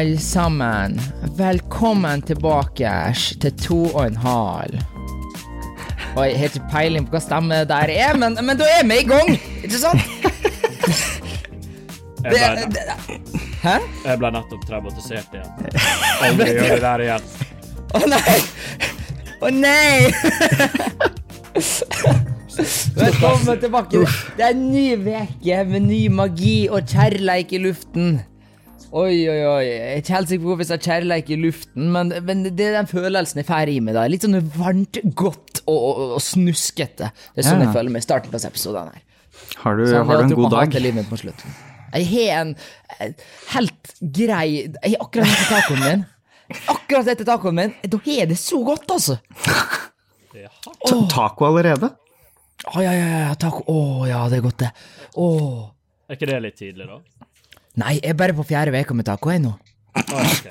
alle sammen. Velkommen tilbake til to og en halv. Og jeg har ikke peiling på hva stemme der er, men, men da er vi i gang! Ikke sant? Det, det, hæ? jeg ble nettopp traumatisert igjen. Aldri gjør det der igjen. Å nei! Å nei! Velkommen tilbake. Det er en ny uke med ny magi og kjærleik i luften. Oi, oi, oi. Jeg er ikke helt sikker på hvis jeg har kjærleik i luften, men, men det er den følelsen jeg får i meg. da. Litt sånn varmt, godt og, og, og snuskete. Det er sånn Ja. jeg føler meg i starten på disse episodene. her. Har du, Sånn, har du en god dag? livet på slutten. Jeg har en helt grei Jeg har akkurat etter tacoen min. Akkurat etter tacoen min. Da har det så godt, altså. Oh. Taco allerede? Å ja, ja, ja, taco. Å ja, det er godt, det. Er ikke det litt tidlig, da? Nei, jeg er bare på fjerde uka med taco, jeg nå. Ah, ok.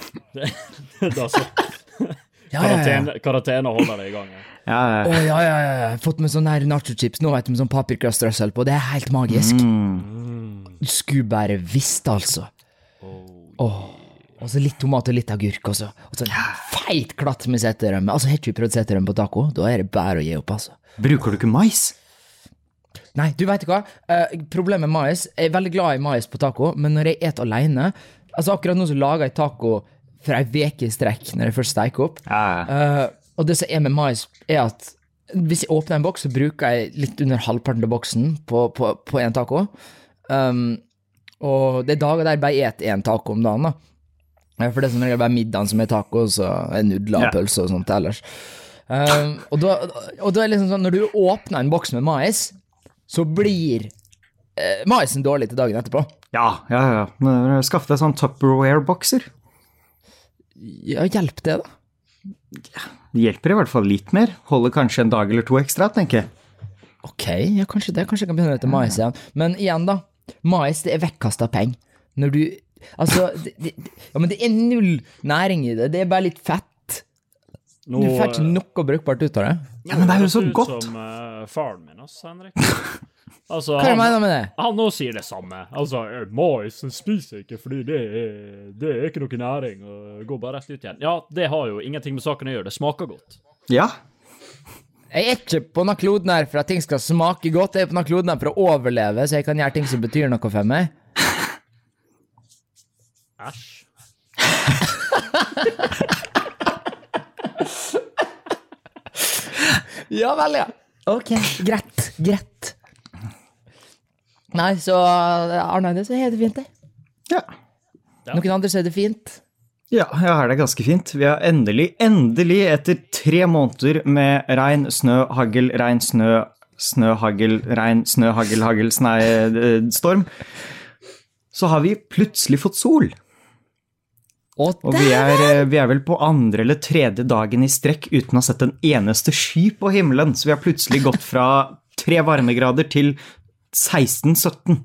da så. Ja, ja, ja. Karantene, karantene holder deg i gang. Ja. Ja, ja. ja. ja, ja, ja. Fått med sånne her nachochips nå, vet du, med sånn paprikastrøssel på. Det er helt magisk. Du skulle bare visst, altså. Åh. Og så litt tomat og litt agurk, og så og så en feit klatt med seterømme. Altså, har ikke vi prøvd seterømme på taco, da er det bare å gi opp, altså. Bruker du ikke mais? Nei, du vet hva? Eh, problemet med mais Jeg er veldig glad i mais på taco, men når jeg et alene Altså Akkurat nå så lager jeg taco for ei uke i strekk når jeg først steiker opp. Eh, og det som er med mais, er at hvis jeg åpner en boks, så bruker jeg litt under halvparten av boksen på, på, på en taco. Um, og det er dager der jeg bare et én taco om dagen, da. For det er som regel bare middagen som er taco, og så er nudler og pølser og sånt ellers. Um, og, da, og da er det liksom sånn, når du åpner en boks med mais, så blir eh, maisen dårlig til dagen etterpå. Ja, ja, ja. Men Skaff deg sånn Tupperware-bokser. Ja, hjelp det, da. Det hjelper i hvert fall litt mer. Holder kanskje en dag eller to ekstra, tenker jeg. Ok, ja, kanskje det. Kanskje jeg kan begynne å hete mais igjen. Men igjen, da. Mais, det er vekkasta penger. Når du Altså, det, det, ja, men det er null næring i det. Det er bare litt fett. Nå, Du får ikke noe brukbart ut av det. Ja, men det er jo høres så ut. Som uh, faren min, altså, Henrik. Altså, Hva er det du mener med det? han òg sier det samme. Altså, eh, mais spiser ikke fordi det er, det er ikke noe næring, og går bare rett ut igjen. Ja, det har jo ingenting med saken å gjøre. Det smaker godt. Ja. Jeg er ikke på denne kloden her for at ting skal smake godt. Jeg er på denne kloden her for å overleve, så jeg kan gjøre ting som betyr noe for meg. Æsj. Ja vel, ja. Ok, greit. Greit. Nei, så Arne, det så er det fint, det. Ja. Noen andre så er det fint. Ja, jeg har det ganske fint. Vi har endelig, endelig, etter tre måneder med regn, snø, hagl, regn, snø, snø, hagl, regn, snø, hagl, hagl, snei, eh, storm, så har vi plutselig fått sol. Og Og vi er, eh, vi er vel på andre eller tredje dagen i strekk uten å ha sett en eneste sky på himmelen, så vi har plutselig gått fra tre varmegrader til 16-17.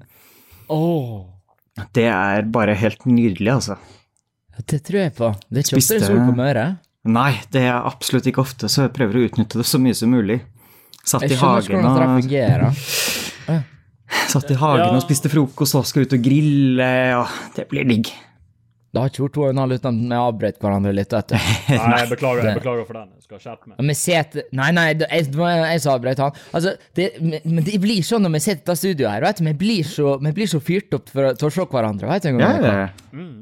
Det er bare helt nydelig, altså. det tror jeg på. Det er ikke ofte det er sol på Møre. Nei, det er absolutt ikke ofte, så jeg prøver å utnytte det så mye som mulig. Satt i hagen og, satt i hagen Ja. og spiste frokost og skal ut og grille, og det blir digg. Det har ikke vært to og en halv uten at vi avbrøt hverandre litt. vet du. Nei, jeg beklager, jeg beklager for den. Jeg skal skjerpe meg. Vi sitter Nei, nei, det jeg, jeg som avbrøt han. Altså, det, men det blir sånn når vi sitter i dette studioet her. vet du, Vi blir så, vi blir så fyrt opp for, å- til å se hverandre. vet du en gang. Ja, ja, Mm.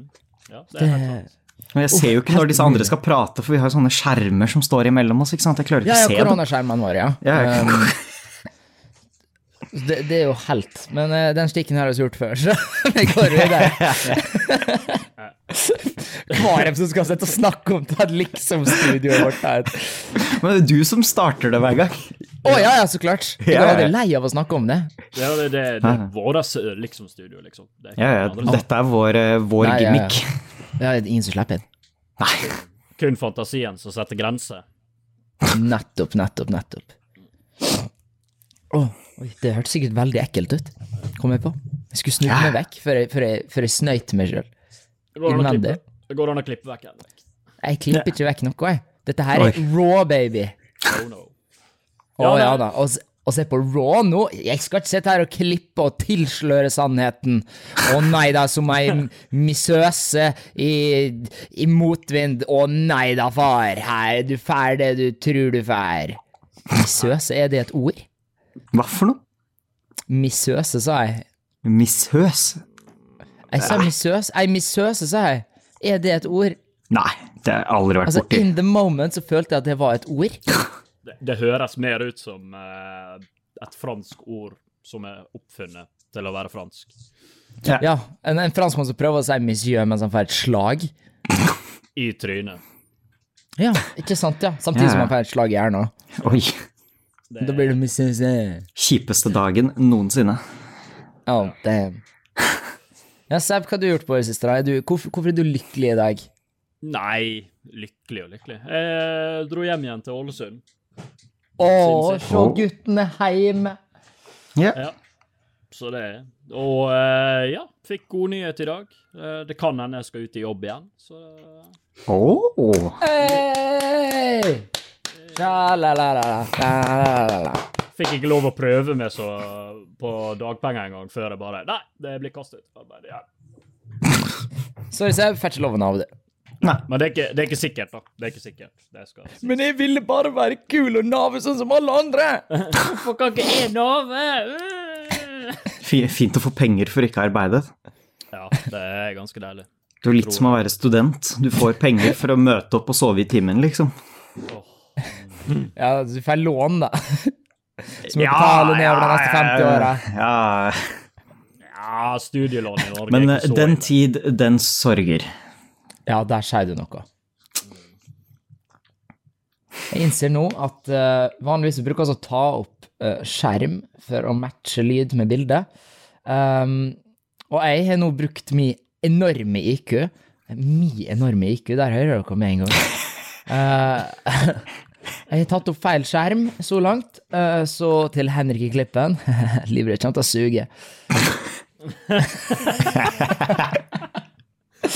Ja, det er helt sant. Men jeg ser jo ikke når disse andre skal prate, for vi har jo sånne skjermer som står imellom oss, ikke sant? Jeg klarer ikke ja, å se dem. koronaskjermene våre, ja. Ja, ja. Um, det, det er jo helt. Men uh, den stikken har vi gjort før, så vi går videre. Hver som skal sitte og snakke om det liksom-studioet vårt her. Men det er du som starter det hver gang. Å ja, ja, så klart. Jeg Ja, er lei av å snakke om det. Ja, det, det, det er vårt liksom-studio, liksom. Det er Ja, ja, dette er vår, eh, vår Nei, ja, ja. Det er ingen som slipper inn. Nei. Kun fantasien som setter grenser. Nettopp, nettopp, nettopp. Åh, oi, det hørtes sikkert veldig ekkelt ut, kom jeg på. Jeg skulle snu meg vekk før jeg, før jeg, før jeg snøyt meg sjøl. Innvendig. det går an å klippe vekk Henrik. Jeg klipper ikke vekk noe, jeg. Dette her er Oi. raw, baby. Oh no. Å Ja, ja, da. Å se på Raw nå. Jeg skal ikke sitte her og klippe og tilsløre sannheten. Å nei da, som ei misøse i, i motvind. Å nei da, far. Her er du fær det du tror du fær. Misøse, er det et ord? Hva for noe? Missøse, sa jeg. Misøs? Jeg sa missøs. Ei missøse, sa jeg. Er det et ord? Nei, det har jeg aldri vært Altså, borti. in the moment så følte jeg at det var et ord. Det, det høres mer ut som uh, et fransk ord som er oppfunnet til å være fransk. Ja, en, en franskmann som prøver å si monsieur mens han får et slag. I trynet. Ja, ikke sant, ja. Samtidig Ja, som han får et slag i hjernen. Oi. Det, Da blir det misunnelse. Kjipeste dagen noensinne. Oh, damn. Ja, Seb, hva har du gjort på det siste? da? Er du, hvorfor, hvorfor er du lykkelig i dag? Nei, lykkelig og lykkelig. Jeg dro hjem igjen til Ålesund. Å, se guttene hjemme. Ja. Ja. Så det Og eh, ja, fikk god nyhet i dag. Eh, det kan hende jeg skal ut i jobb igjen, så oh. Hey! Fikk ikke lov å prøve meg så på dagpenger engang før jeg bare Nei, det blir kastet. Jeg bare, ja. Sorry, Seb, får ikke lov å nave det. Men det er, ikke, det er ikke sikkert, da. Det er ikke sikkert. Det skal sikkert. Men jeg ville bare være kul og nave sånn som alle andre. Hvorfor kan ikke jeg nave? Fint å få penger for ikke å arbeide. Ja, det er ganske deilig. Det er litt som å være student. Du får penger for å møte opp og sove i timen, liksom. Åh. Ja, du får lån, da. Som du betaler ned over de neste 50 åra. Ja, Ja, studielån i Norge men er eh, så den tid, den sorger. Ja, der sier du noe. Jeg innser nå at uh, vanligvis bruker vi å ta opp uh, skjerm for å matche lyd med bilde. Um, og jeg har nå brukt min enorme IQ. Min enorme IQ, der hører dere med en gang. Eh, jeg har tatt opp feil skjerm så langt, eh, så til Henrik i Klippen Livet kommer til å suge.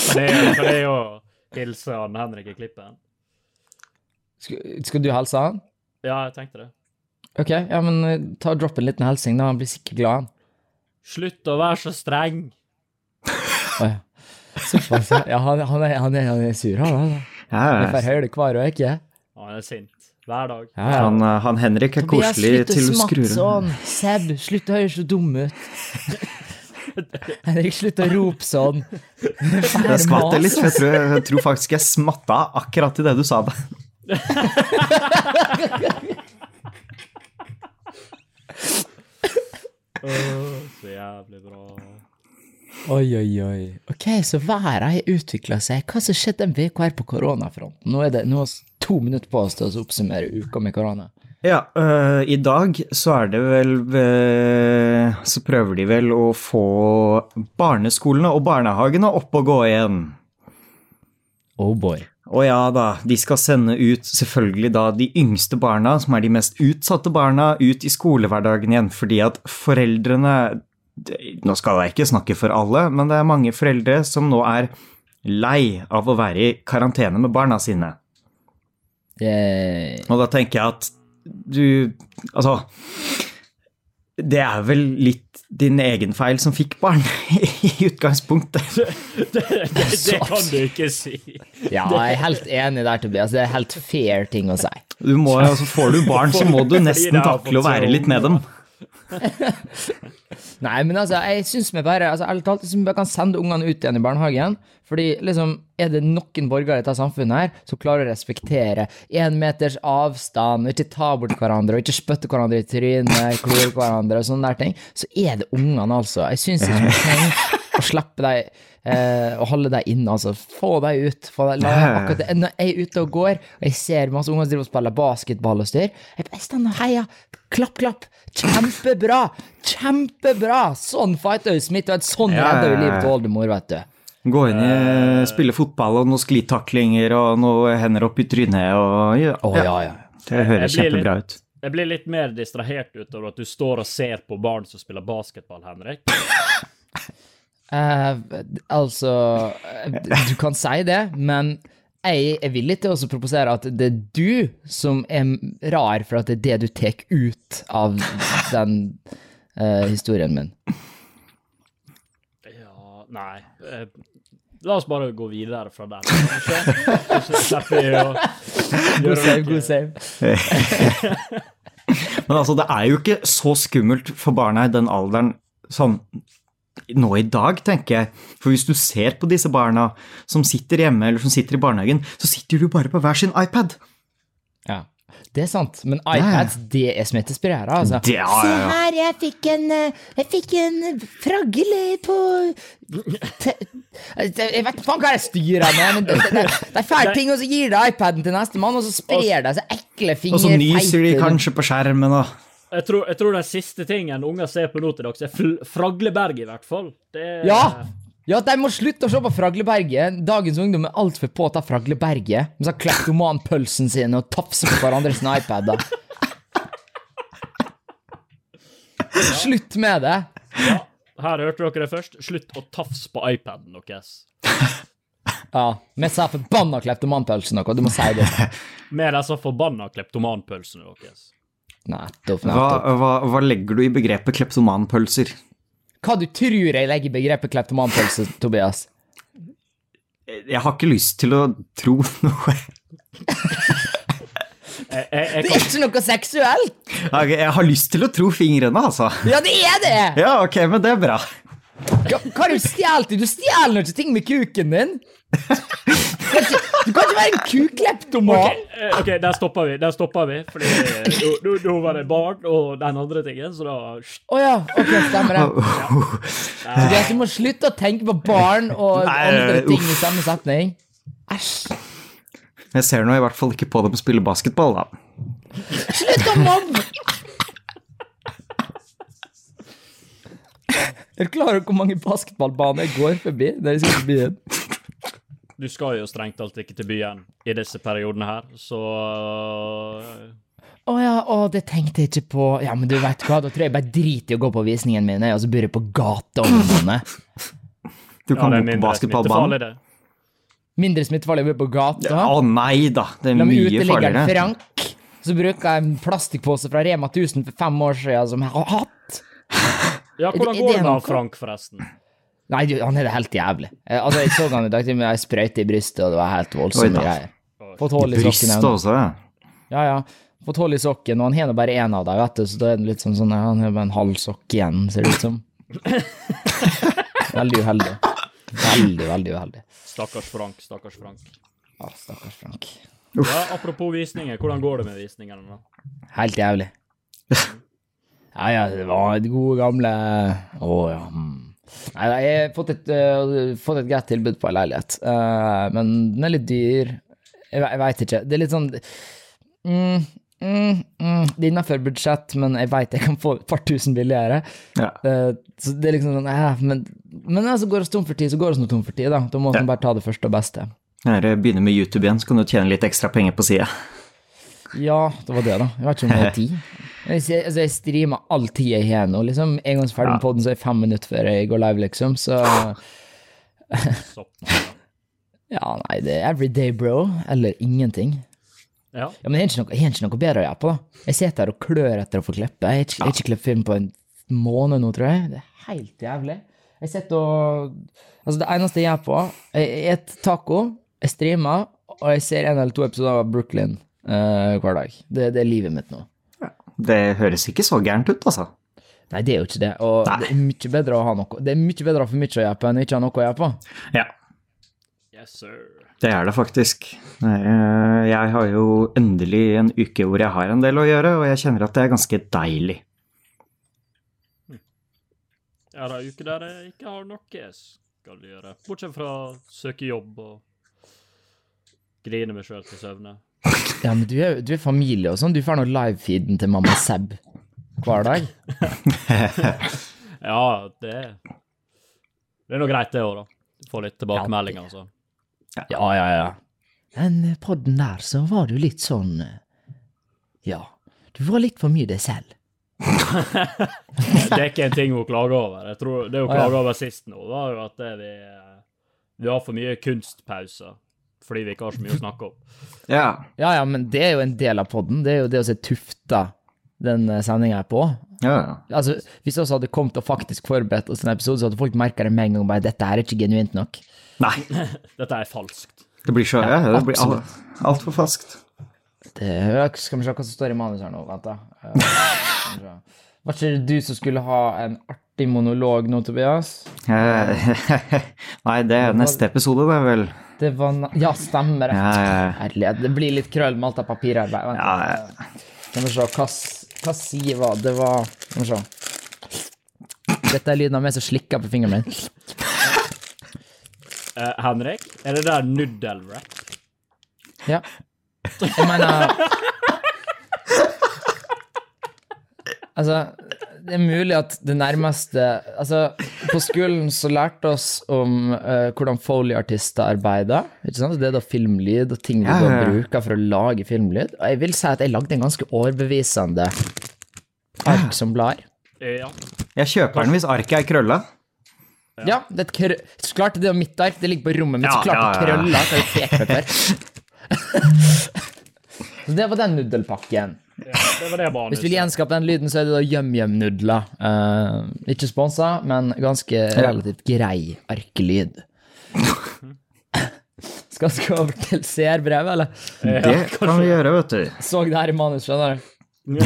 Kan jeg, det er jo hilse han Henrik i klippen? Skal, skal du hilse han? Ja, jeg tenkte det. Ok, ja, men eh, ta og dropp en liten hilsing, da. Han blir sikkert glad, han. Slutt å være så streng. Å, ja. Såpass, ja. han, han, er, han, er, han er sur, han. Ja, Jeg får høre det hver uke. Han er sint. Hver dag. Ja, ja. han, eh, han Henrik er Tobias, koselig til å skru sånn. Seb, slutt å høre så dum ut. Henrik, slutt å rope sånn. Jeg skvatt litt, for jeg tror, jeg tror faktisk jeg smatta akkurat i det du sa det. oh, så jævlig bra. Oi, oi, oi. Ok, så været har utvikla seg. Hva som skjedde den uka her på koronafronten? Nå er det nå to minutter på oss til å oppsummere uka med korona. Ja, øh, i dag så er det vel øh, Så prøver de vel å få barneskolene og barnehagene opp og gå igjen. Oh boy. Og ja da, de skal sende ut selvfølgelig da de yngste barna, som er de mest utsatte barna, ut i skolehverdagen igjen, fordi at foreldrene Nå skal jeg ikke snakke for alle, men det er mange foreldre som nå er lei av å være i karantene med barna sine. Det, Og da tenker jeg at du Altså Det er vel litt din egen feil som fikk barn, i utgangspunktet. Det, det, det kan du ikke si. ja, jeg er helt enig der, Tobias. Det er helt fair ting å si. Du må, altså Får du barn, så må du nesten takle å være litt med dem. Nei, men altså, jeg syns vi bare altså, ærlig talt, vi bare kan sende ungene ut igjen i barnehagen. Fordi liksom, er det noen borgere i dette samfunnet her som klarer å respektere én meters avstand, ikke ta bort hverandre, og ikke spytte hverandre i trynet, klore hverandre og sånne der ting, så er det ungene, altså. Jeg syns ikke vi trenger å slippe deg eh, og holde deg inne, altså. Få deg ut. Få deg, la, akkurat. Når jeg er ute og går, og jeg ser masse unger som driver og spiller basketball og styr, jeg bare står og heier. Klapp, klapp. Kjempebra! Kjempebra! Sånn fighter du Smith, og sånn Ja, redder ja. livet til oldemor, vet du. Gå inn i spille fotball og noen sklitaklinger og noen hender opp i trynet og ja, oh, ja, ja. Det høres kjempebra litt, ut. Jeg blir litt mer distrahert utover at du står og ser på barn som spiller basketball, Henrik. Eh, altså eh, Du kan si det, men jeg er villig til å proposere at det er du som er rar for at det er det du tar ut av den uh, historien min. Ja Nei. Uh, la oss bare gå videre fra den. kanskje. Så slipper vi å God save, god save. Men altså, det er jo ikke så skummelt for barna i den alderen sånn nå i dag, tenker jeg. For hvis du ser på disse barna som sitter hjemme eller som sitter i barnehagen, så sitter du bare på hver sin iPad. Ja. Det er sant, men iPads, det er smittespirere, altså. Ja, ja, Se her, jeg fikk en eh, Jeg fikk en fragle på te, Jeg vet faen hva jeg styrer med, men det, det, det er fæle ting, og så gir det iPaden til nestemann, og så sprer det seg ekle Og så nyser de kanskje på skjermen og Jeg tror, jeg tror den siste tingen unger ser på nå til dags, er Fragleberg, i hvert fall. Det er, Ja! Ja, de må slutte å se på Fragleberget. Dagens ungdom er altfor ta Fragleberget. De har kleptomanpølsen sin og tafse på hverandre iPader. Ja. Slutt med det. Ja, Her hørte dere det først. Slutt å tafse på iPaden deres. Ja, Vi sa forbanna kleptomanpølsen deres, du må si det. Med disse forbanna kleptomanpølsene deres. Nettopp, hva, nettopp. hva, hva legger du i begrepet kleptomanpølser? Hva du tror jeg legger i begrepet kleptomanpølse, Tobias? Jeg har ikke lyst til å tro noe. Jeg, jeg, jeg Det er ikke noe seksuelt! Okay, Jeg har lyst til å tro fingrene, altså. Ja, det er det! Ja, ok, men det er bra. Hva, hva har du stjålet? Du stjeler nå ikke ting med kuken din! Du kan ikke, være en kukleptoman! Okay, OK, der stopper vi. Der stopper vi. Fordi eh, nå- var det barn og den andre tingen, så da Å ja, ok, stemmer det. Tobias, du må slutte å tenke på barn og Nei, andre ting uff. i samme setning. Æsj. Jeg ser nå i hvert fall ikke på dem spille basketball, da. Slutt å mobbe! Er du klar over hvor mange basketballbaner jeg går forbi når jeg sitter i byen? Du skal jo strengt talt ikke til byen i disse periodene her, så å oh ja, oh, det tenkte jeg ikke på. Ja, men du vet hva, da tror jeg bare driter i å gå på visningen min, og så bor jeg på gateområdene. Du ja, kan ja, gå på basketballbanen. Mindre smittefarlig å bo på gata. Å nei da, det er La meg mye farligere. Frank, så bruker jeg en plastikkpose fra Rema 1000 for fem år siden som jeg har hatt. Ja, hvordan går det med Frank, forresten? Nei, han er det helt jævlig. Eh, altså, Jeg så han i dag til med ei sprøyte i brystet, og det var helt voldsomme greier. Fått hull i sokken. Brystet også, ja. Ja, ja. Fått hull i sokken, og han har nå bare én av dem, vet du, så da er det litt sånn sånn Han har bare en halv sokk igjen, ser det ut som. Veldig uheldig. Veldig, veldig uheldig. Stakkars Frank, stakkars Frank. Ja, stakkars Frank. Ja, Apropos visninger, hvordan går det med visningene? da? Helt jævlig. Ja, ja, det var det gode gamle Å ja. Nei, jeg har fått et, uh, fått et greit tilbud på en leilighet, uh, men den er litt dyr. Jeg, jeg veit ikke. Det er litt sånn mm, mm, mm, Det er innafor budsjett, men jeg veit jeg kan få et par tusen billigere. ja. Uh, så det er liksom sånn ja, Men, men altså, går det tom for tid, så går det tom for tid, da. Da må man Ja. bare ta det første og beste. Jeg begynner med YouTube igjen, så kan du tjene litt ekstra penger på sida. Ja, det var det, da. Jeg vet ikke om det er tid. Jeg, altså, jeg streamer all tid jeg har nå. Liksom. En gang ferdig med poden, så er jeg fem minutter før jeg går live, liksom. Så ja, nei, det er everyday, bro. Eller ingenting. ja. Ja, men jeg har ikke noe, jeg har ikke noe bedre å gjøre på, da. Jeg sitter her og klør etter å få klippe. Jeg har ikke, jeg har ikke klippet film på en måned nå, tror jeg. Det er helt jævlig. Jeg sitter og Altså, det eneste jeg gjør på er jeg spiser taco, jeg streamer, og jeg ser en eller to episoder av Brooklyn eh, hver dag. Det, det er livet mitt nå. Det høres ikke så gærent ut, altså. Nei, det er jo ikke det. Og Nei. det er mye bedre å ha noe Det er mye bedre å få mye å gjøre på enn ikke ha noe å gjøre på. Ja, Yes, sir. det er det faktisk. Eh, Jeg har jo endelig en uke hvor jeg har en del å gjøre, og jeg kjenner at det er ganske deilig. Jeg har ei uke der jeg ikke har noe jeg skal gjøre. Bortsett fra søke jobb og grine meg sjøl til søvne. Ja, men du er, du er familie og sånn. Du får nå livefeeden til mamma Seb hver dag. Ja, det Det er nå greit, det òg, da. Få litt tilbakemeldinger og sånn. Ja, ja, ja. Den podden der, så var du litt sånn eh, Ja. Du var litt for mye deg selv. Det er ikke en ting hun klager over. Tror Det hun klager over sist nå, var jo at det vi, vi har for mye kunstpauser fordi vi ikke har så mye å snakke om. Ja. Ja, ja, men det er jo en del av podden. Det er jo det å se tufta den sendinga er på. ja, ja. Altså, Hvis vi også hadde kommet og faktisk forberedt oss til en episode, så hadde folk merka det med en gang. bare, Dette er ikke genuint nok. Nei, Dette er falskt. det blir så ja, det blir altfor falskt. Det, skal vi se hva som står i manus her nå. Vent, da. Eh. Var ikke det du som skulle ha en artig monolog nå, Tobias? Eh, Nei, det er neste episode, det vel. Det var na Ja, stemmer. Ja, ja, ja. Herlighet. Det blir litt krøll med alt av papirarbeid. Ja, Ja. Skal vi se. Hva, hva side var det? Det var Skal vi se. Dette er lyden av meg som slikker på fingeren min. Uh, Henrik, er det der nudelwrap? Ja. Jeg mener Altså, det er mulig at det nærmeste Altså, på skolen så lærte oss om uh, hvordan Foley-artister arbeider. Ikke sant? Det er da filmlyd og ting vi Ja, ja, bruker for å lage filmlyd. Og jeg vil si at jeg lagde en ganske overbevisende ark som blar. Eh, Ja. Jeg kjøper den hvis arket er krølla. Ja, det er et krø så klart det er mitt ark, det ligger på rommet mitt, så klart det krølla. Så er det. Så det var den nudelpakken. Ja, det var det bare. Hvis du vil gjenskape den lyden, så er det da yum-yum-nudler. Eh, ikke sponsa, men ganske relativt grei arkelyd. Skal vi gå over til seerbrevet, eller? Det kan vi gjøre, vet du. Så det her i manus, skjønner du.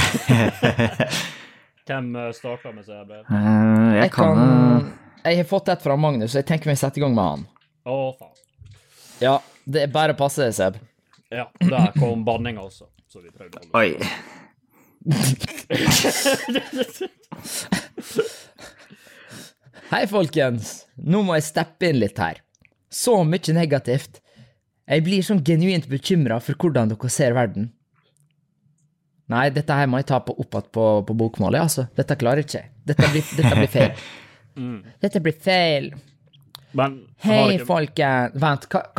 Hvem eh, starter med seerbrev? Uh, Jeg Jeg kan kan Jeg har fått et fra Magnus, så jeg tenker vi setter i gang med han. Å, faen. Ja, det er bare å passe deg, Seb. Ja, der kom banninga også, så vi prøvde å holde Oi. Hei, folkens. Nå må jeg steppe inn litt her. Så mye negativt. Jeg blir sånn genuint bekymra for hvordan dere ser verden. Nei, dette her må jeg ta på opp igjen på, på bokmålet, altså. Dette klarer ikke jeg. Dette blir, dette blir feil. Dette blir feil. Men Hei, ikke, folkens. Vent, hva-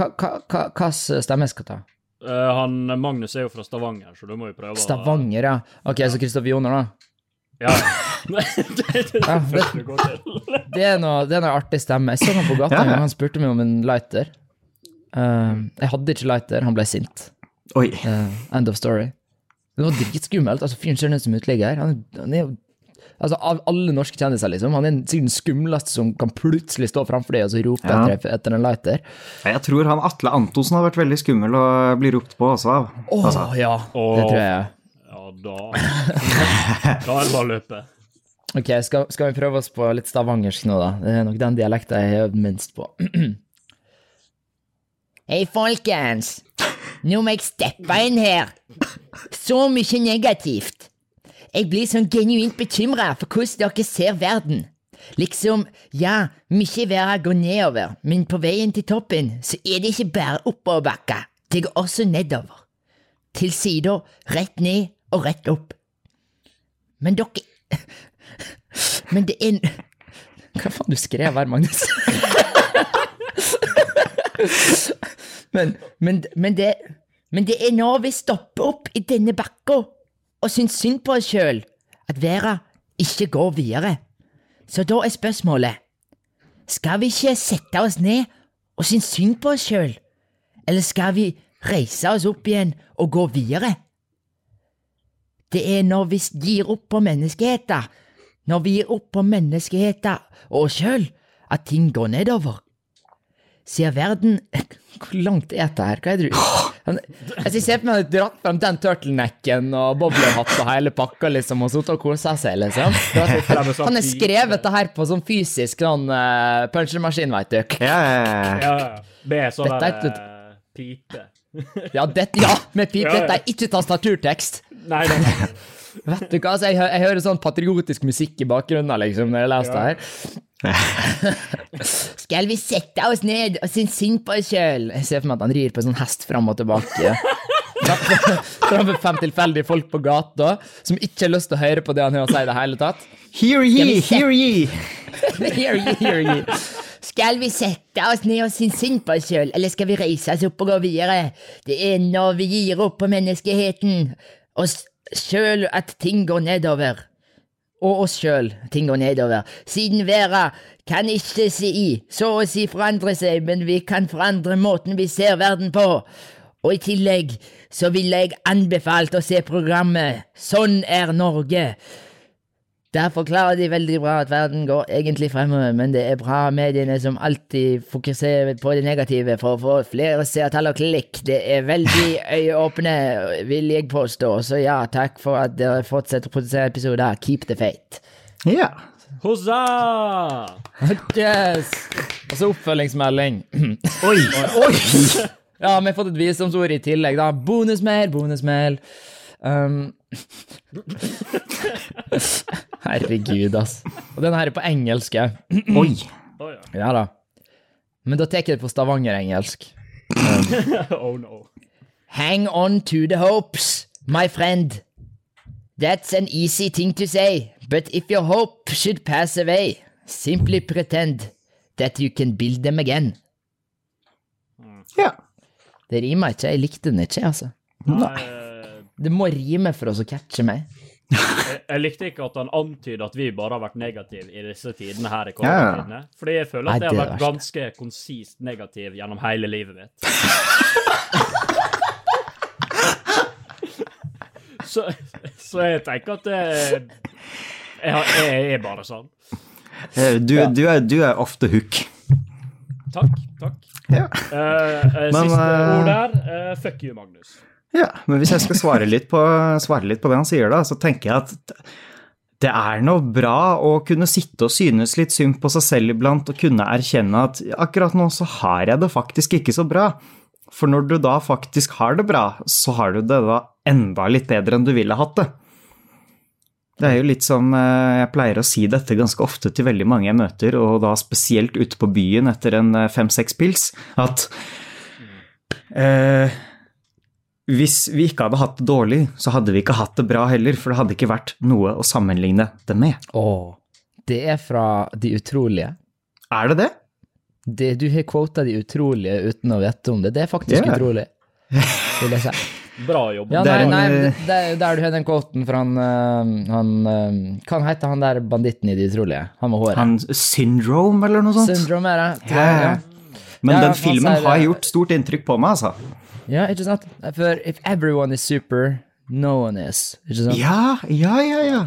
slags stemme jeg skal ta? Eh, han Magnus er jo fra Stavanger, så du må jo prøve Stavanger, ja. Ok, så Kristoffer Joner, da. Ja. det, det, det, Ja, det, er noe, det er noe artig stemme. Jeg så han på gata Ja. gang, han spurte meg om en lighter. Uh, jeg hadde ikke lighter, han ble sint. Oi. Uh, end of story. Det var dritskummelt. Altså, fyren ser ut som utligger. Han, han er jo Altså, Av alle norske kjendiser, liksom. Han er sikkert den skumleste som kan plutselig stå framfor deg og så rope Ja. etter, etter en lighter. Jeg tror han Atle Antonsen har vært veldig skummel å bli ropt på også Åh, Å Altså, ja, Åh. det tror jeg. Ja, da Da er det bare å løpe. Ok, skal, skal vi prøve oss på litt stavangersk nå, da? Det er nok den dialekta jeg har øvd minst på. Hei, folkens. Nå må jeg steppe inn her. Så mye negativt. Jeg blir sånn genuint bekymra for hvordan dere ser verden. Liksom, ja, mye været går nedover, men på veien til toppen så er det ikke bare oppoverbakke, Det går også nedover. Til sider, rett ned og rett opp. Men dere Men det er Hva faen du skrev her, Magnus? men, men, men, det, men det er når vi stopper opp i denne bakka og syns synd på oss sjøl, at verden ikke går videre. Så da er spørsmålet Skal vi ikke sette oss ned og synes synd på oss sjøl, eller skal vi reise oss opp igjen og gå videre? Det er når vi gir opp på menneskeheten, når vi gir opp på menneskeheten og oss sjøl, at ting går nedover. Ser verden Hvor langt er dette her? Hva er det du Altså, Jeg ser på meg at dratt frem den turtlenecken og boblehatt og hele pakka, liksom, og sittet og kosa seg, liksom. Det var så- Han har skrevet det her på sånn fysisk sånn uh, punchermaskin, veit du. Ja, ja, ja. Ja, ja. Med sånn Dette er der ikke- eh, pipe. Ja, dette, ja, med pip. Ja, ja. Dette er ikke tastaturtekst. Nei, nei, nei. Vet du hva, altså, jeg, jeg hører sånn patriotisk musikk i bakgrunnen liksom, når jeg leser det her. Skal vi sette oss ned og synes synd på oss sjøl? Jeg ser for meg at han rir på en sånn hest fram og tilbake. Framfor fem tilfeldige folk på gata som ikke har lyst til å høre på det han har å si i det hele tatt. Hear ye, hear ye! Hear ye, hear ye. Skal vi sette oss ned og synes synd på oss sjøl, eller skal vi reise oss opp og gå videre? Det er når vi gir opp på menneskeheten og sjøl at ting går nedover. Og oss sjøl ting går nedover, siden verda kan ikke si, så å si forandre seg, men vi kan forandre måten vi ser verden på. Og i tillegg så ville jeg anbefalt å se programmet Sånn er Norge. Der forklarer de veldig bra at verden går egentlig fremover, men det er bra mediene som alltid fokuserer på det negative for å få flere seertall og klikk. Det er veldig øyeåpne, vil jeg påstå. Så ja, takk for at dere fortsetter å produsere episoder. Keep the faith. Ja. Hozza! Yes! Og så oppfølgingsmelding. Oi, oi! Ja, vi har fått et visdomsord i tillegg, da. Bonusmail, bonusmail. Um, herregud, ass. Og den her er på engelsk. ja. Oi. Ja. Ja da. Men da tar jeg det på stavangerengelsk. oh no. Hang on to the hopes, my friend. That's an easy thing to say, but if your hope should pass away, simply pretend that you can build them again. Ja. Det rimer ikke, jeg likte den ikke, altså. Nei, eh, Det må rime for oss å catche meg. jeg, jeg likte ikke at han antyder at vi bare har vært negative i disse tidene her i Ja. koronatidene. Fordi jeg føler at jeg har vært ganske konsist negativ gjennom hele livet mitt. så, så jeg tenker at jeg, jeg, jeg er bare sånn. Du, Du, du, er, du er ofte hook. Takk, takk. Ja. Uh, uh, Men, siste uh... ord der. eh, fuck you, Magnus. Ja. Men hvis jeg skal svare litt, på, svare litt på det han sier, da, så tenker jeg at det er noe bra å kunne sitte og synes litt synd på seg selv iblant og kunne erkjenne at akkurat nå så har jeg det faktisk ikke så bra. For når du da faktisk har det bra, så har du det da enda litt bedre enn du ville hatt det. Det er jo litt som eh, jeg pleier å si dette ganske ofte til veldig mange jeg møter, og da spesielt ute på byen etter en eh, fem-seks pils, at eh, hvis vi ikke hadde hatt det dårlig, så hadde vi ikke hatt det bra heller, for det hadde ikke vært noe å sammenligne det med. Åh, det er fra De utrolige. Er det det? Det, du har quota De utrolige uten å vite om det. Det er faktisk Ja. utrolig, vil jeg si. Bra jobb. Ja, nei, nei, der, det, det er jo der du har den quoten fra han, øh, han øh, Hva heter han der banditten i De utrolige? Han med håret. Han Syndrome, eller noe sånt? Syndrome er det. Yeah. Ja. Men Ja, den filmen sier har gjort stort inntrykk på meg, altså. Ja, ikke sant? For if everyone is super, no one is. Ikke sant? Ja, ja, ja, ja.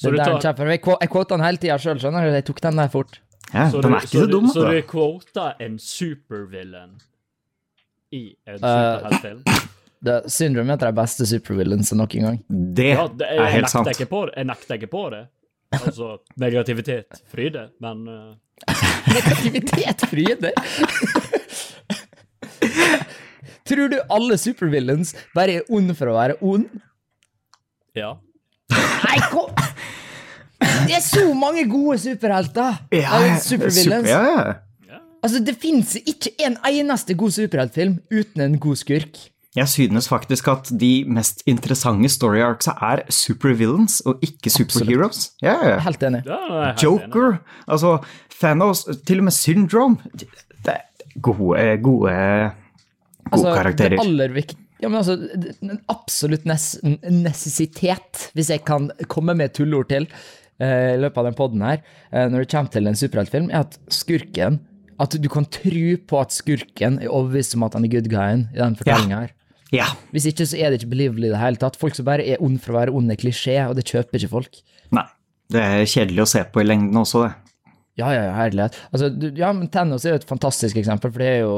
Så det du tar- er Jeg jeg quota den hele tida sjøl, skjønner du? Jeg tok den der fort. ja Så den du- er ikke så så dum, Så du altså. quota en supervillain i en Eh, superheltfilm? Det, Syndrome er et av de beste supervillains noen gang. Det Ja, det, er, er helt sant. på jeg nekter ikke på det. Altså, negativitet fryder, men uh... Negativitet fryder! Tror du alle supervillains bare er ond for å være ond? ja. Nei, kom Det er så mange gode superhelter! Ja, ja, supervillains. super- ja, ja. Altså, det fins ikke en eneste god superheltfilm uten en god skurk. Jeg synes faktisk at de mest interessante story arcsa er supervillains og ikke superheroes. Ja, ja. Enig. helt enig. Joker, altså Thanos, til og med Syndrome. Det er gode, gode, gode Altså, karakterer. Det aller viktigste ja, men altså, en absolutt nes necessitet, hvis jeg kan komme med et tullord til eh, i løpet av den poden her, eh, når det kommer til en superheltfilm, er at skurken At du kan tro på at skurken er overbevist om at han er good guyen i den fortellinga her. Ja, Hvis ikke, så er det ikke believable i det hele tatt. Folk som bare er ond for å være ond, er klisjé, og det kjøper ikke folk. nei. Det er kjedelig å se på i lengden også, det. Ja, ja, ja, herlighet. Altså, du, ja, men Tennos er jo et fantastisk eksempel, for det er jo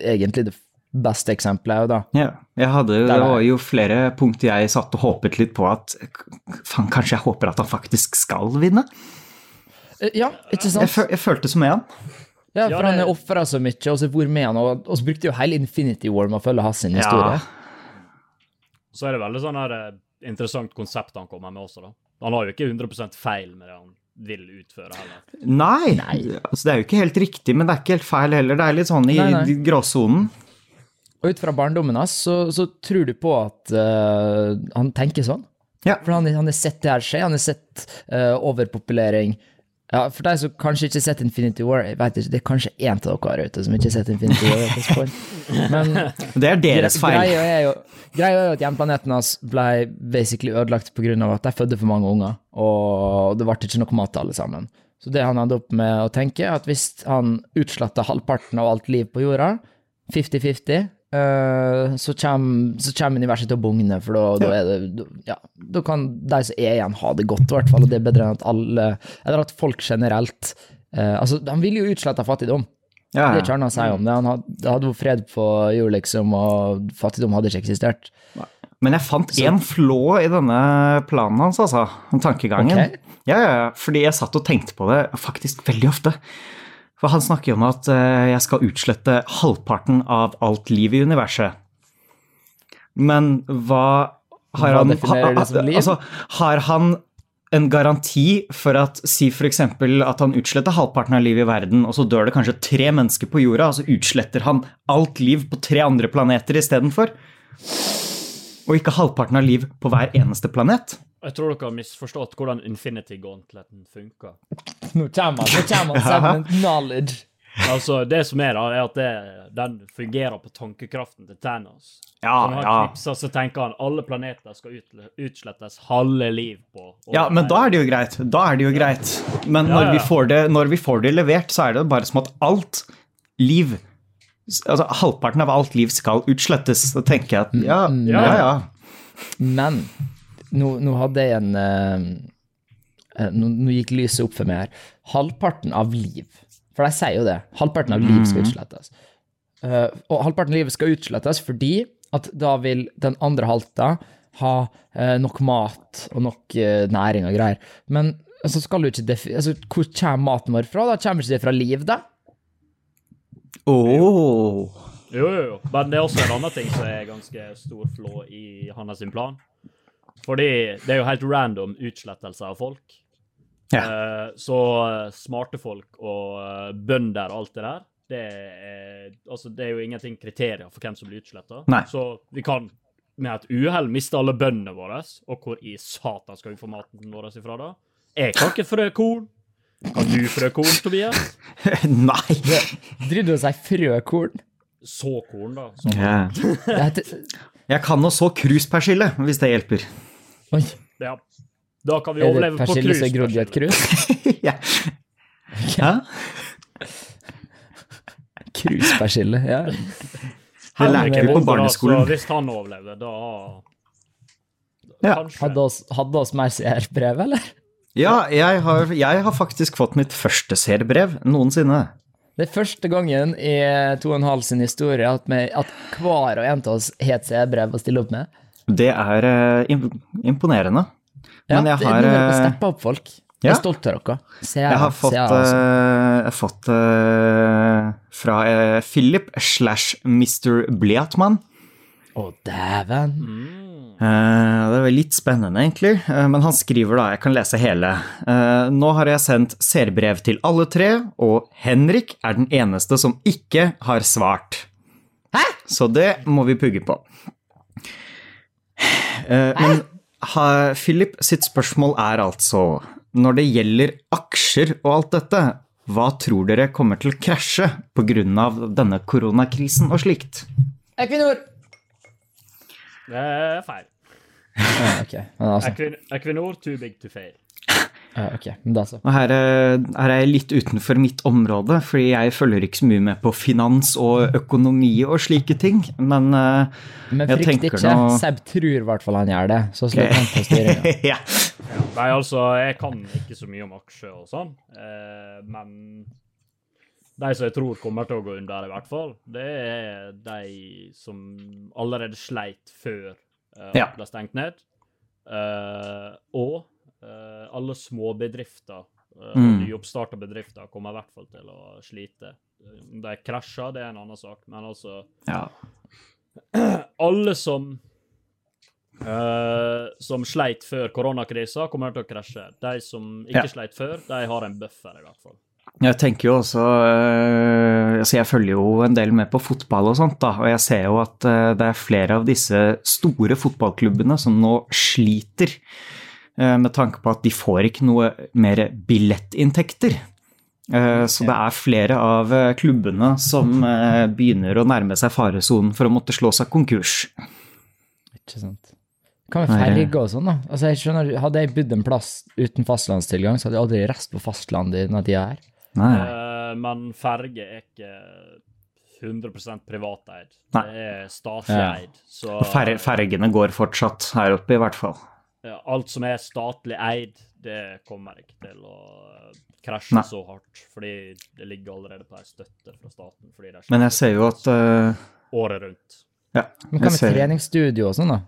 egentlig det beste eksempelet, er jo da. Ja, jeg hadde, det er- var jo flere punkter jeg satt og håpet litt på at faen, kanskje jeg håper at han faktisk skal vinne. Eh, Ja, ikke Jeg, sant? føl, jeg følte som med han. Ja, Ja, for han er ofra så mye, og så hvor med han, og, så brukte jo hele Infinity War med å følge hans historie. Ja. Så er det veldig sånn her eh, interessant konsept han kommer med også, da. Han har jo ikke 100% feil med det han vil utføre heller. Nei, Altså, det er jo ikke helt riktig, men det er ikke helt feil heller. Det er litt sånn i Nei, nei. gråsonen. Og ut fra barndommen hans, så, så tror du på at uh, han tenker sånn. Ja. For han, han har sett det her skje, han har sett uh, overpopulering Ja, for deg som kanskje ikke har sett Infinity War, jeg vet ikke, det er kanskje én av dere her ute som ikke har sett Infinity War. Men Det er deres feil. greia er jo, greia er jo at hjemplaneten hans ble basically ødelagt pga. at de fødte for mange unger, og det ble ikke noe mat til alle sammen. Så det han endte opp med å tenke, er at hvis han utsletta halvparten av alt liv på jorda, 50-50, eh, så kommer universet til å bugne, for da, da er det da- Ja, da kan de som er igjen, ha det godt, i hvert fall, og det er bedre enn at alle Eller at folk generelt uh, Altså, han vil jo utslette fattigdom. Ja, Det ja. tør han si om det. Han hadde, det hadde vært fred på jord, liksom, og fattigdom hadde ikke eksistert. Men jeg fant én flå i denne planen hans, altså. Tankegangen. Okay. Ja, ja, ja, fordi jeg satt og tenkte på det faktisk veldig ofte. For han snakker jo om at eh, jeg skal utslette halvparten av alt liv i universet. Men hva har Hva han definerer det som liv? Altså, har han en garanti for at si f.eks. at han utsletter halvparten av livet i verden, og så dør det kanskje tre mennesker på jorda, og så utsletter han alt liv på tre andre planeter istedenfor? Og ikke halvparten av liv på hver eneste planet? Jeg tror dere har misforstått hvordan Infinity Gauntleten funker. Nå kommer han, nå kommer han sammen med knowledge. Altså, Det som er, da, er at det, den fungerer på tankekraften til Thanos. Ja, Når han ja. knipser, så tenker han alle planeter skal ut, utslettes halve liv på. Ja, men da er det jo greit. Da er det jo greit. Men Ja, når, ja. vi får det, når vi får det levert, så er det bare som at alt liv Altså halvparten av alt liv skal utslettes. Da tenker jeg at ja, ja, Ja. ja. Men nå, nå hadde jeg en eh, eh, nå, nå gikk lyset opp for meg her. Halvparten av liv. For de sier jo det. Halvparten av liv skal utslettes. Uh, og halvparten av livet skal utslettes fordi at da vil den andre halta ha uh, nok mat og nok uh, næring og greier. Men så skal du ikke defi altså, Hvor kommer maten vår fra? Da kommer ikke det fra liv, da? Åh. Jo, jo, jo. Men det er også en annen ting som er ganske stor flå i hans plan. Fordi det er jo helt random utslettelse av folk. Ja. Uh, så eh, smarte folk og eh, bønder og alt det der, det er, altså, det er jo ingenting kriterier for hvem som blir utsletta. Så vi kan med et uhell miste alle bøndene våre. Og hvor i satan skal vi få maten vår ifra da? Jeg kan ikke frø korn. Kan du frø korn, Tobias? Nei. Driver du og sier frøkorn? Såkorn, da. Sånn. Ja. Jeg kan nå så kruspersille, hvis det hjelper. Oi, Ja. Da kan vi er det overleve på persille som er grodd i et krus. ja. ja. Hæ? Kruspersille, ja. Det lærte vi på barneskolen. Hvis han overlevde, da Ja. Hadde oss, hadde oss mer CR-brev, eller? Ja, jeg har, jeg har faktisk fått mitt første seerbrev noensinne. Det er første gangen i to og en halv sin historie at, vi, at hver og en av oss har et CR-brev å stille opp med. Det er eh, imponerende. Ja, Men jeg det, har, må eh, steppe opp, folk. Jeg ja. er stolt av dere. CR, Jeg har fått, CR, altså. eh, jeg har fått uh, fra uh, Philip slash Mr. Bliatman. Å, dæven. Uh, det er litt spennende, egentlig, Uh, men han skriver da, jeg kan lese hele. Uh, nå har jeg sendt seerbrev til alle tre, og Henrik er den eneste som ikke har svart. Hæ? Så det må vi pugge på. Eh, men ha, Philip sitt spørsmål er altså, når det gjelder aksjer og alt dette, hva tror dere kommer til å krasje av denne koronakrisen og slikt? Equinor! Det er feil. Ja, okay. altså. Equinor, too big to fail. Ja, ok, men da så. Og her, er- her er jeg litt utenfor mitt område, fordi jeg følger ikke så mye med på finans og økonomi og slike ting, men eh, Men Jeg frykt tenker ikke. nå- Seb tror i hvert fall han gjør det, så slipper han på styringa. ja. Nei, altså, jeg kan ikke så mye om aksjer og sånn, eh, men de som jeg tror kommer til å gå under, i hvert fall, det er de som allerede sleit før eh, Ja. det ble stengt ned. Eh, og eh, alle småbedrifter og Mm. nyoppstarta bedrifter kommer i hvert fall til å slite. Om de krasjer, det er en annen sak, men altså ja. alle som Uh, som sleit før koronakrisa, kommer til å krasje. De som ikke Ja. sleit før, de har en buffer, i hvert fall. Jeg tenker jo også uh, altså Jeg følger jo en del med på fotball og sånt, da, og jeg ser jo at uh, det er flere av disse store fotballklubbene som nå sliter eh, med tanke på at de får ikke noe mer billettinntekter. Eh, Så det er flere av eh, klubbene som eh, begynner å nærme seg faresonen for å måtte slå seg konkurs. Ikke sant. Hva med ferge og sånn, da? Altså, jeg skjønner, Hadde jeg bodd en plass uten fastlandstilgang, så hadde jeg aldri reist på fastlandet i denne tida her. Nei. Eh, men ferge er ikke 100 privateid. Nei. Det er statlig Ja. eid. Så fer fergene går fortsatt her oppe, i hvert fall. Ja, alt som er statlig eid, det kommer ikke til å krasje Nei. så hardt. Fordi det ligger allerede på ei støtte fra staten. fordi det er Men jeg ser jo at uh... året rundt. Ja, Men hva med ser treningsstudio og sånn, da?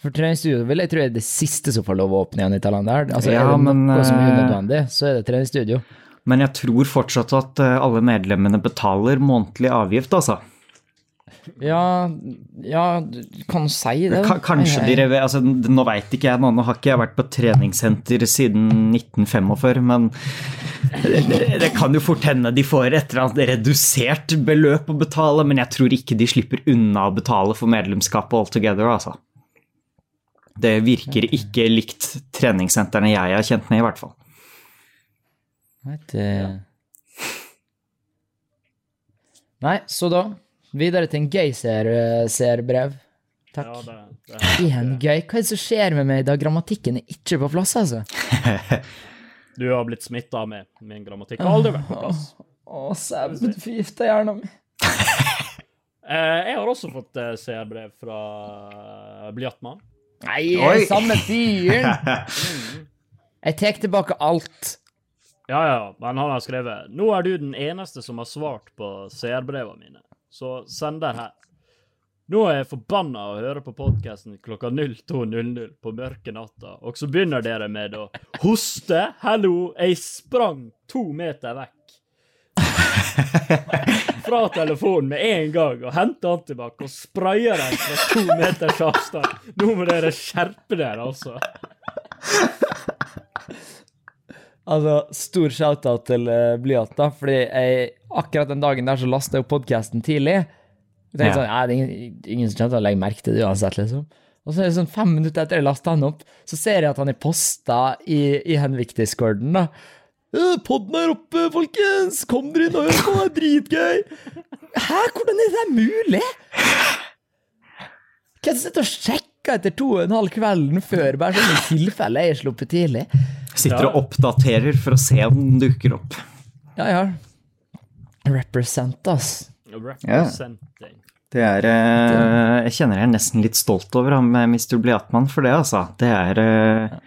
For treningsstudio vil jeg tro er det siste som får lov å åpne igjen i Thailand. Altså, Ja, er det men, noe som er eh, unødvendig, så er det treningsstudio. Men jeg tror fortsatt at eh, alle medlemmene betaler månedlig avgift, altså. Ja, ja, du kan si det. K Kanskje de rever... Altså, nå veit ikke jeg, nå nå har ikke jeg vært på treningssenter siden 1945, men det, det kan jo fort hende de får et eller annet redusert beløp å betale, men jeg tror ikke de slipper unna å betale for medlemskapet altogether, altså. Det virker ikke likt treningssentrene jeg har kjent med, i hvert fall. Nei, det... Nei, så da videre til en gøy seerbrev. Takk. Ja, det, det Igjen gøy. Hva er det som skjer med meg da grammatikken er ikke på plass, altså? Du har blitt smitta med min grammatikk. Har aldri vært på plass. Å, du forgifta hjernen min. Eh, jeg har også fått eh, seerbrev fra uh, Nei, Oi. samme fyren! Jeg tar tilbake alt. Ja, ja, men han har skrevet Nå er du den eneste som har svart på seerbrevene mine, så send den her. Nå er jeg forbanna å høre på podkasten klokka 02.00 på mørke natta, og så begynner dere med å hoste. Hallo, jeg sprang to meter vekk. Fra telefonen med en gang og henter antibac og sprayer den fra to meters avstand. Nå må dere skjerpe dere, altså. Altså, stor shout-out til uh, Blyant, da, fordi jeg, akkurat den dagen der så lasta jeg opp podkasten tidlig. Jeg tenkte Ja. sånn, ja, det er ingen, ingen som kommer til å legge merke til det uansett, liksom. Og så er det sånn fem minutter etter jeg lasta han opp, så ser jeg at han er posta i, i Henvik-discorden, da. «Øh, Podden er oppe, folkens! Kom dere inn og hør på, det er dritgøy! Hæ, hvordan er det mulig? Hvem sitter og sjekker etter to og en halv kvelden før, bare sånn i tilfelle jeg er sluppet tidlig? Sitter Ja. og oppdaterer for å se om den dukker opp. Ja, ja. Represent, ass. Representing. Det er eh, Jeg kjenner jeg er nesten litt stolt over ham, eh, Mr. Bliatman, for det, altså. Det er eh,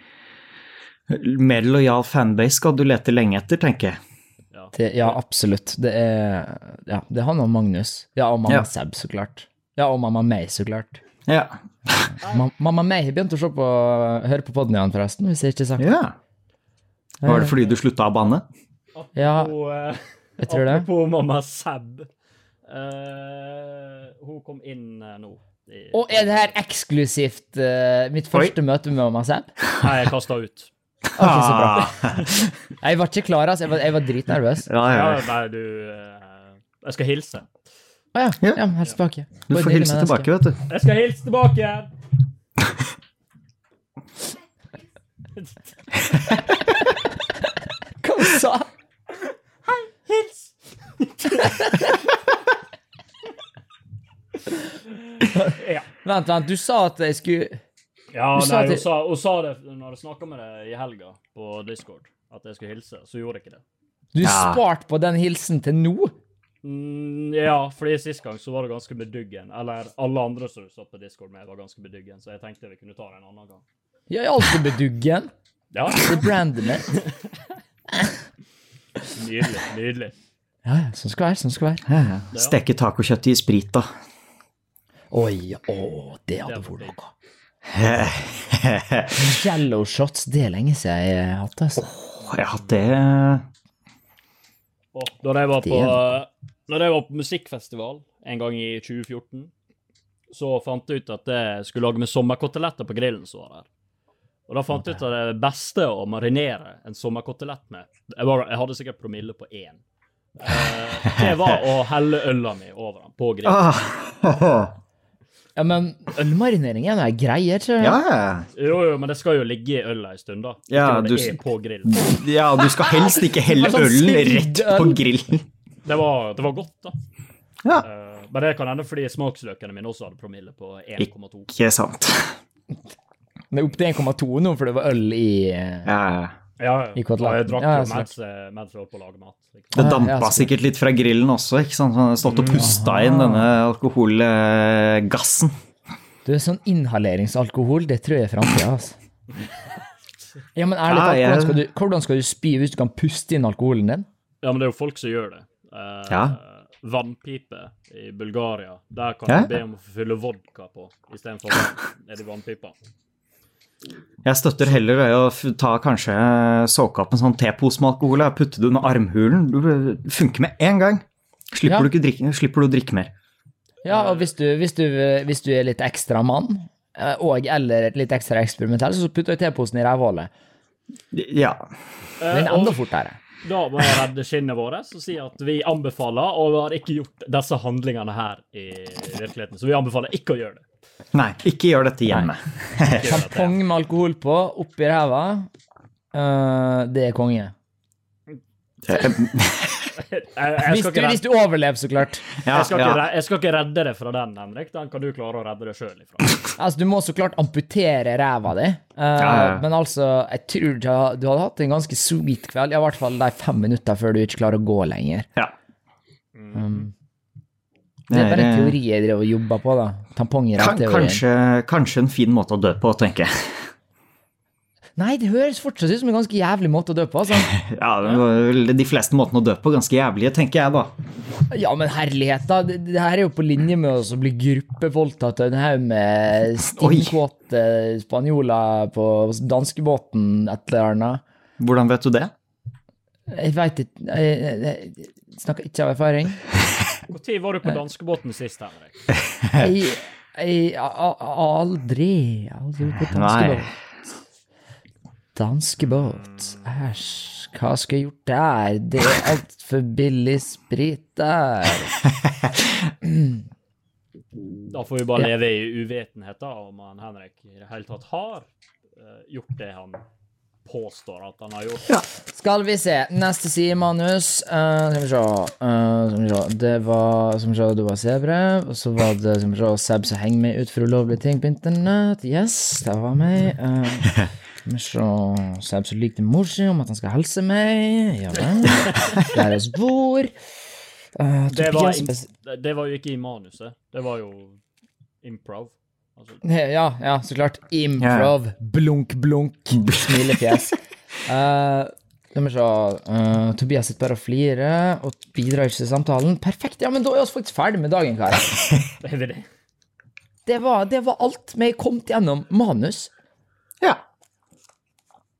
Mer lojal fanbase skal du lete lenge etter, tenker jeg. Det, ja, absolutt. Det er Ja, det er han og Magnus. Ja, og mamma Ja. Seb, så klart. Ja, og mamma May, så klart. Ja. Mamma May har begynt å på, høre på podden igjen, forresten, hvis jeg ikke sa ja. Var det fordi du slutta å banne? Ja, jeg tror det. Apropos mamma Seb. Uh, hun kom inn uh, nå. I, Og er det her eksklusivt uh, mitt første møte med mamma Seb? Nei, jeg kasta ut. Okay, så bra. Jeg var ikke klar, altså. Jeg var, jeg var dritnervøs. Ja, ja. Ja, nei, du Jeg skal hilse. Å ja. Ja. ja hils tilbake. Du får hilse tilbake, vet du. Jeg skal hilse tilbake! Hva Hei, sa Hils! ja. Vent, vent, du sa at jeg skulle Ja, Du nei, hun jeg... sa, hun sa det når jeg snakka med deg i helga på Discord, at jeg skulle hilse. Så gjorde jeg ikke det. Du Ja. sparte på den hilsen til nå? Mm, ja, fordi sist gang så var det ganske beduggen. Eller alle andre som du satt på Discord med, var ganske beduggen, så jeg tenkte vi kunne ta det en annen gang. Jeg er alltid beduggen. Ja, Det er brandet mitt. nydelig. Nydelig. Ja, ja, sånn skal det være, sånn skal det være. Ja, ja. Steke tacokjøttet i sprit, da. Oi, å, det hadde vært noe. Yellow shots, det er lenge siden jeg har hatt det, altså. hatt det oh, da jeg var på, Det- når jeg var på musikkfestival en gang i 2014, så fant jeg ut at jeg skulle lage med sommerkoteletter på grillen som var der. Og da fant jeg ut at det beste å marinere en sommerkotelett med Jeg, var, jeg hadde sikkert promille på én. Eh, det var å helle øla mi over den på grillen. ah, Ja, men ølmarinering er noe greier, tror jeg. Ja, ja. Jo, jo, men det skal jo ligge i øla en stund, da. Ja, du- på grillen. ja, du skal helst ikke helle Sånn ølen rett på grillen. Det var, det var godt, da. Ja. Uh, men det kan hende fordi smaksløkene mine også hadde promille på 1,2. Ikke sant. Det er opp til 1,2 nå, for det var øl i eh, Ja, ja. Jeg drakk Ja, jo ja, mens, jeg- mens jeg holdt på å lage mat. Liksom. Det Ah, dampa sikkert litt fra grillen også, ikke sant? Han stått og pusta inn denne alkoholgassen. Du, sånn inhaleringsalkohol, det tror jeg er framtida, altså. Ja, men ærlig talt, hvordan skal, du, hvordan skal du spy hvis du kan puste inn alkoholen din? Ja, men det er jo folk som gjør det. Eh, Ja. Vannpipe i Bulgaria. Der kan Ja. du be om å fylle vodka på istedenfor vann nedi vannpipa. Jeg støtter heller det å ta kanskje såke opp en sånn tepose med alkohol og putte det under armhulen. Du funker med en gang. Slipper, Ja. du, ikke drikke, slipper du å drikke mer. Ja, og hvis du, hvis du, hvis du er litt ekstra mann, eh, og eller litt ekstra eksperimentell, så putter du teposen i rævhullet. Ja. Men Eh, enda fortere. da må jeg redde skinnet vårt og si at vi anbefaler, og vi har ikke gjort disse handlingene her i virkeligheten, så vi anbefaler ikke å gjøre det. Nei, ikke gjør dette hjemme. Sjampong. Tampong med alkohol på, oppi ræva. Uh, det er konge. Jeg, jeg, Hvis du, hvis du overlever, så klart. Ja, jeg, skal ikke, ja. jeg skal ikke redde deg fra den, Henrik. Den kan du klare å redde deg sjøl ifra. Altså, Du må så klart amputere ræva di, uh, Ja, ja. men altså, jeg tror du har, du hadde hatt en ganske sweet kveld. I hvert fall de fem minutter før du ikke klarer å gå lenger. ja. Um, det er bare en teori jeg driver og jobber på, da. Tamponger er Kan, teorien. kanskje, kanskje en fin måte å dø på, tenker jeg. Nei, det høres fortsatt ut som en ganske jævlig måte å dø på. Altså. Ja, De fleste måtene å dø på ganske jævlige, tenker jeg da. Ja, men herlighet, da. Det, det her er jo på linje med å bli gruppevoldtatt av en haug med stingkåte spanjoler på danskebåten et eller annet. Hvordan vet du det? Jeg veit ikke jeg, jeg, jeg snakker ikke av erfaring. Når var du på danskebåten sist, Henrik? Jeg, aldri Aldri på danskebåt. Danskebåt. Æsj, hva skal jeg gjort der? Det er altfor billig sprit der. Da får vi bare leve i uvitenhet da, om han Henrik i det hele tatt har eh, gjort det han påstår at han har gjort. Skal vi se. Neste side, manus. Uh, skal vi se. Eh, skal vi se. Det var som vi se, det var sebrev. Og så var det som vi se, Seb som henger meg ut for ulovlige ting på internett. Yes, det var meg. Uh, skal vi se. Seb som likte mor si om at han skal helse meg. Ja vel. Der er spor. Uh, Det var, det var jo ikke i manuset. Det var jo improv. Altså, Ja, ja, så klart. Improv. Blunk, blunk. Smilefjes. Uh, skal vi se. Uh, Tobias sitter bare og flirer og bidrar ikke til samtalen. Perfekt. Ja, men da er vi faktisk ferdig med dagen, karer. er det? Var, det var alt vi kom gjennom manus. Ja.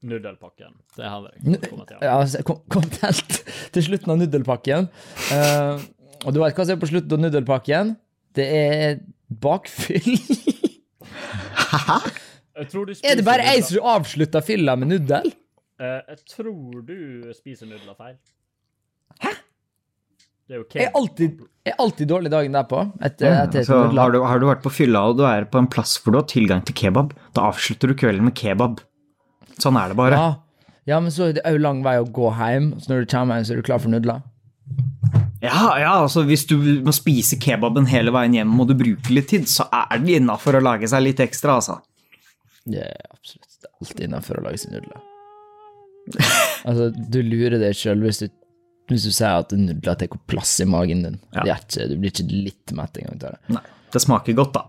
Nudelpakken. Det har vi kommet til. Ja, altså, kom, kom til, til slutten av nudelpakken. Uh, og du vet hva som er på slutten av nudelpakken? Det er bakfyll. Tror er det bare jeg som avslutter fylla med nudel? Eh, jeg tror du spiser nudler feil. Hæ? Det er jo Jeg er alltid, jeg er alltid dårlig dagen derpå. Etter, Ja, etter altså, har, du, har du vært på fylla og du er på en plass hvor du har tilgang til kebab, da avslutter du kvelden med kebab. Sånn er det bare. Ja. ja, men så er det òg lang vei å gå hjem, så når du kommer hjem, så er du klar for nudler. Ja, ja, altså hvis du må spise kebaben hele veien hjem og du bruker litt tid, så er det innafor å lage seg litt ekstra, altså. Det er absolutt det er alltid innafor å lage seg nudler. altså, du lurer deg sjøl hvis, du- hvis du sier at nudler tar plass i magen din. Ja. Det ikke, du blir ikke litt mett engang av det. Nei, det smaker godt, da.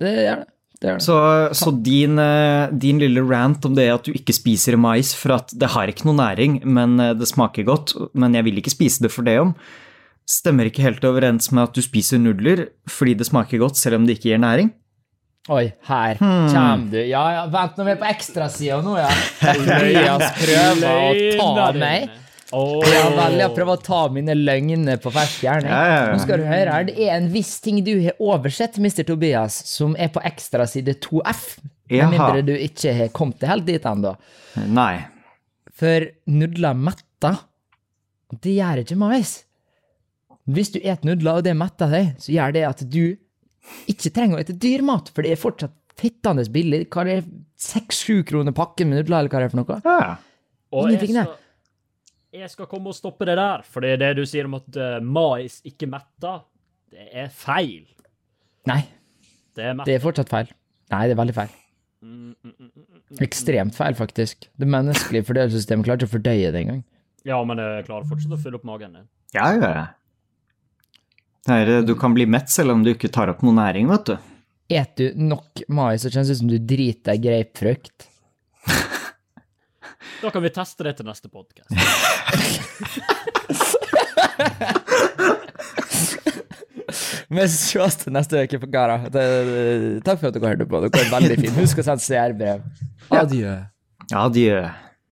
Det gjør det. Det, det. Så, så din, eh, din lille rant om det at du ikke spiser mais for at det har ikke noe næring, men eh, det smaker godt, men jeg vil ikke spise det for det om, stemmer ikke helt overens med at du spiser nudler fordi det smaker godt selv om det ikke gir næring. Oi, her Hmm. kommer du. Ja, ja, vent, nå vi er på ekstrasida nå, ja. Elias prøver å ta meg. Åh. Ja vel, jeg prøver å ta mine løgner på fersk gjerning. Ja, ja, ja. Nå skal du høre her, det er en viss ting du har oversett, Mr. Tobias, som er på ekstra side 2F. Med mindre du ikke har kommet helt dit ennå. Nei. For nudler metter, det gjør ikke mais. Hvis du et nudler og det metter deg, så gjør det at du ikke trenger å spise dyr mat, for det er fortsatt fittende billig. Hva er det, seks-sju kroner pakken med nudler, eller hva er det for noe? Ja. Ingenting der. Jeg skal komme og stoppe det der, for det er det du sier om at eh, mais ikke metter, det er feil. Nei, Det er det er fortsatt feil. Nei, det er veldig feil. Ekstremt feil, faktisk. Det menneskelige fordøyelsessystemet klarer ikke å fordøye det engang. Ja, men jeg klarer fortsatt å fylle opp magen din. Ja, ja, ja. Det er, eh, du kan bli mett selv om du ikke tar opp noe næring, vet du. Et du nok mais, så kjennes det ut som du driter deg grapefrukt. Da kan vi teste det til neste podkast. Vi ses til neste uke, på Det- Takk for at dere hørte på. Dere er veldig fine. Husk å sende CR-brev. Adjø. Adjø.